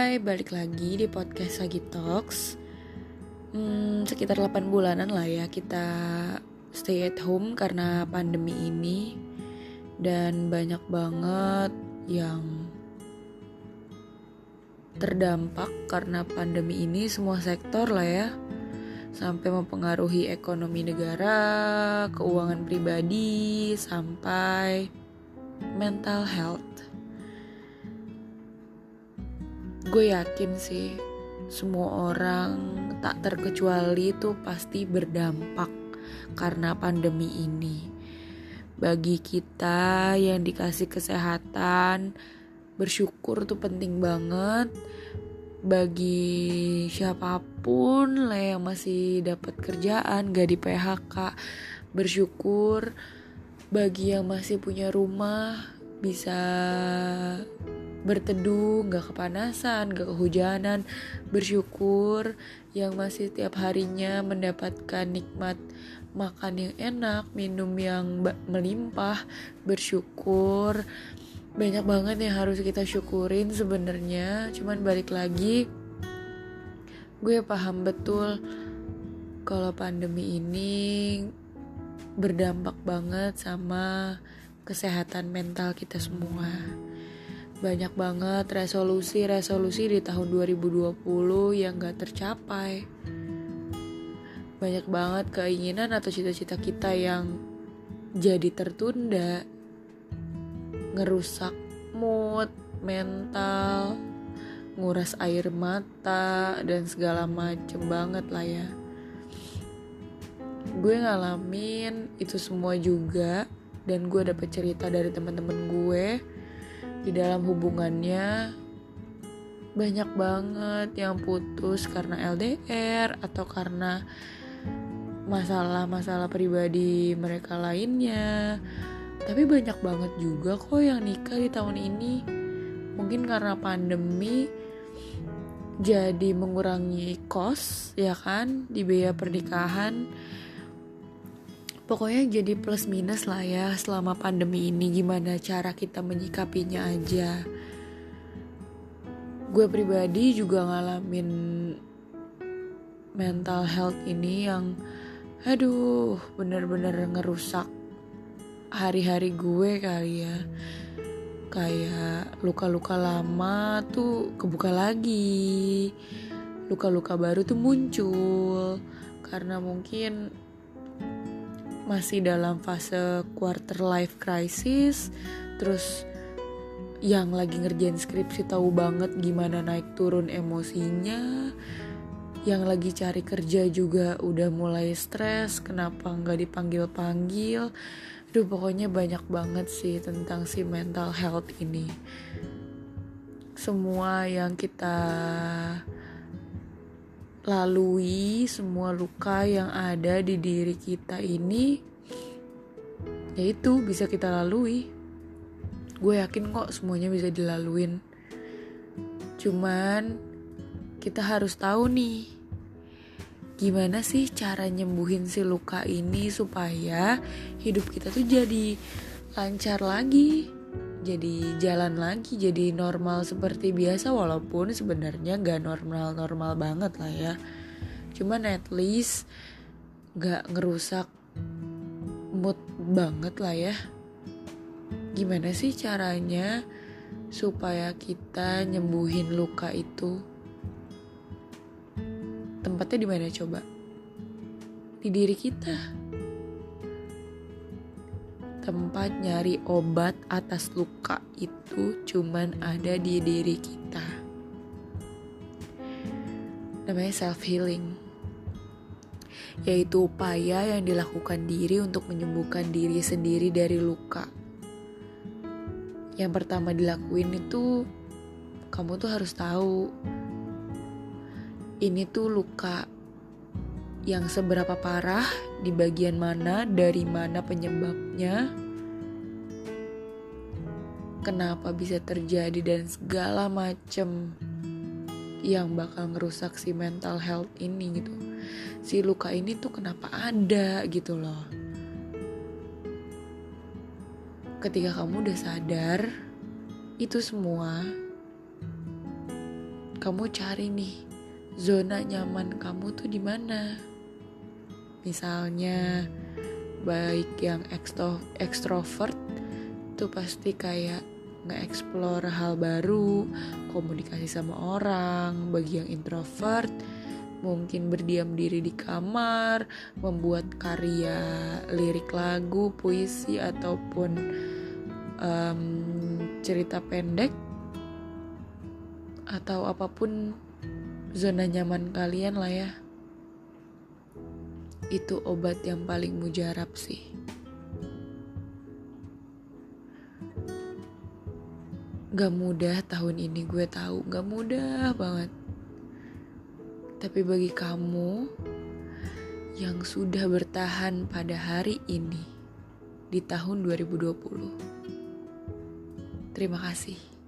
Hai, balik lagi di podcast Sagi Talks. Hmm, Sekitar 8 bulanan lah ya kita stay at home karena pandemi ini. Dan banyak banget yang terdampak karena pandemi ini semua sektor lah ya. Sampai mempengaruhi ekonomi negara, keuangan pribadi, sampai mental health gue yakin sih semua orang tak terkecuali itu pasti berdampak karena pandemi ini. Bagi kita yang dikasih kesehatan, bersyukur tuh penting banget. Bagi siapa pun lah yang masih dapat kerjaan, gak di PHK, bersyukur. Bagi yang masih punya rumah, bisa berteduh, gak kepanasan, gak kehujanan, bersyukur yang masih tiap harinya mendapatkan nikmat makan yang enak, minum yang melimpah, bersyukur. Banyak banget yang harus kita syukurin sebenarnya, cuman balik lagi gue paham betul kalau pandemi ini berdampak banget sama kesehatan mental kita semua banyak banget resolusi-resolusi di tahun 2020 yang gak tercapai. Banyak banget keinginan atau cita-cita kita yang jadi tertunda, ngerusak mood, mental, nguras air mata, dan segala macem banget lah ya. Gue ngalamin itu semua juga, dan gue dapet cerita dari teman-teman gue di dalam hubungannya banyak banget yang putus karena LDR atau karena masalah-masalah pribadi mereka lainnya. Tapi banyak banget juga kok yang nikah di tahun ini. Mungkin karena pandemi jadi mengurangi kos ya kan di biaya pernikahan Pokoknya jadi plus minus lah ya selama pandemi ini gimana cara kita menyikapinya aja. Gue pribadi juga ngalamin mental health ini yang aduh bener-bener ngerusak hari-hari gue kali ya. Kayak luka-luka lama tuh kebuka lagi. Luka-luka baru tuh muncul karena mungkin masih dalam fase quarter life crisis. Terus yang lagi ngerjain skripsi tahu banget gimana naik turun emosinya. Yang lagi cari kerja juga udah mulai stres kenapa nggak dipanggil panggil Aduh pokoknya banyak banget sih tentang si mental health ini. Semua yang kita lalui semua luka yang ada di diri kita ini yaitu bisa kita lalui. Gue yakin kok semuanya bisa dilaluin. Cuman kita harus tahu nih gimana sih cara nyembuhin si luka ini supaya hidup kita tuh jadi lancar lagi jadi jalan lagi jadi normal seperti biasa walaupun sebenarnya gak normal normal banget lah ya. Cuman at least gak ngerusak mood banget lah ya. Gimana sih caranya supaya kita nyembuhin luka itu? Tempatnya di mana coba? Di diri kita tempat nyari obat atas luka itu cuman ada di diri kita. Namanya self healing. Yaitu upaya yang dilakukan diri untuk menyembuhkan diri sendiri dari luka. Yang pertama dilakuin itu kamu tuh harus tahu ini tuh luka yang seberapa parah, di bagian mana, dari mana penyebabnya, kenapa bisa terjadi dan segala macem yang bakal ngerusak si mental health ini gitu. Si luka ini tuh kenapa ada gitu loh. Ketika kamu udah sadar itu semua kamu cari nih zona nyaman kamu tuh di mana. Misalnya baik yang ekstro ekstrovert tuh pasti kayak nge-explore hal baru, komunikasi sama orang. Bagi yang introvert, mungkin berdiam diri di kamar, membuat karya lirik lagu, puisi ataupun um, cerita pendek atau apa pun zona nyaman kalian lah ya. Itu obat yang paling mujarab sih. Gak mudah tahun ini gue tahu, gak mudah banget. Tapi bagi kamu yang sudah bertahan pada hari ini di tahun 2020. Terima kasih.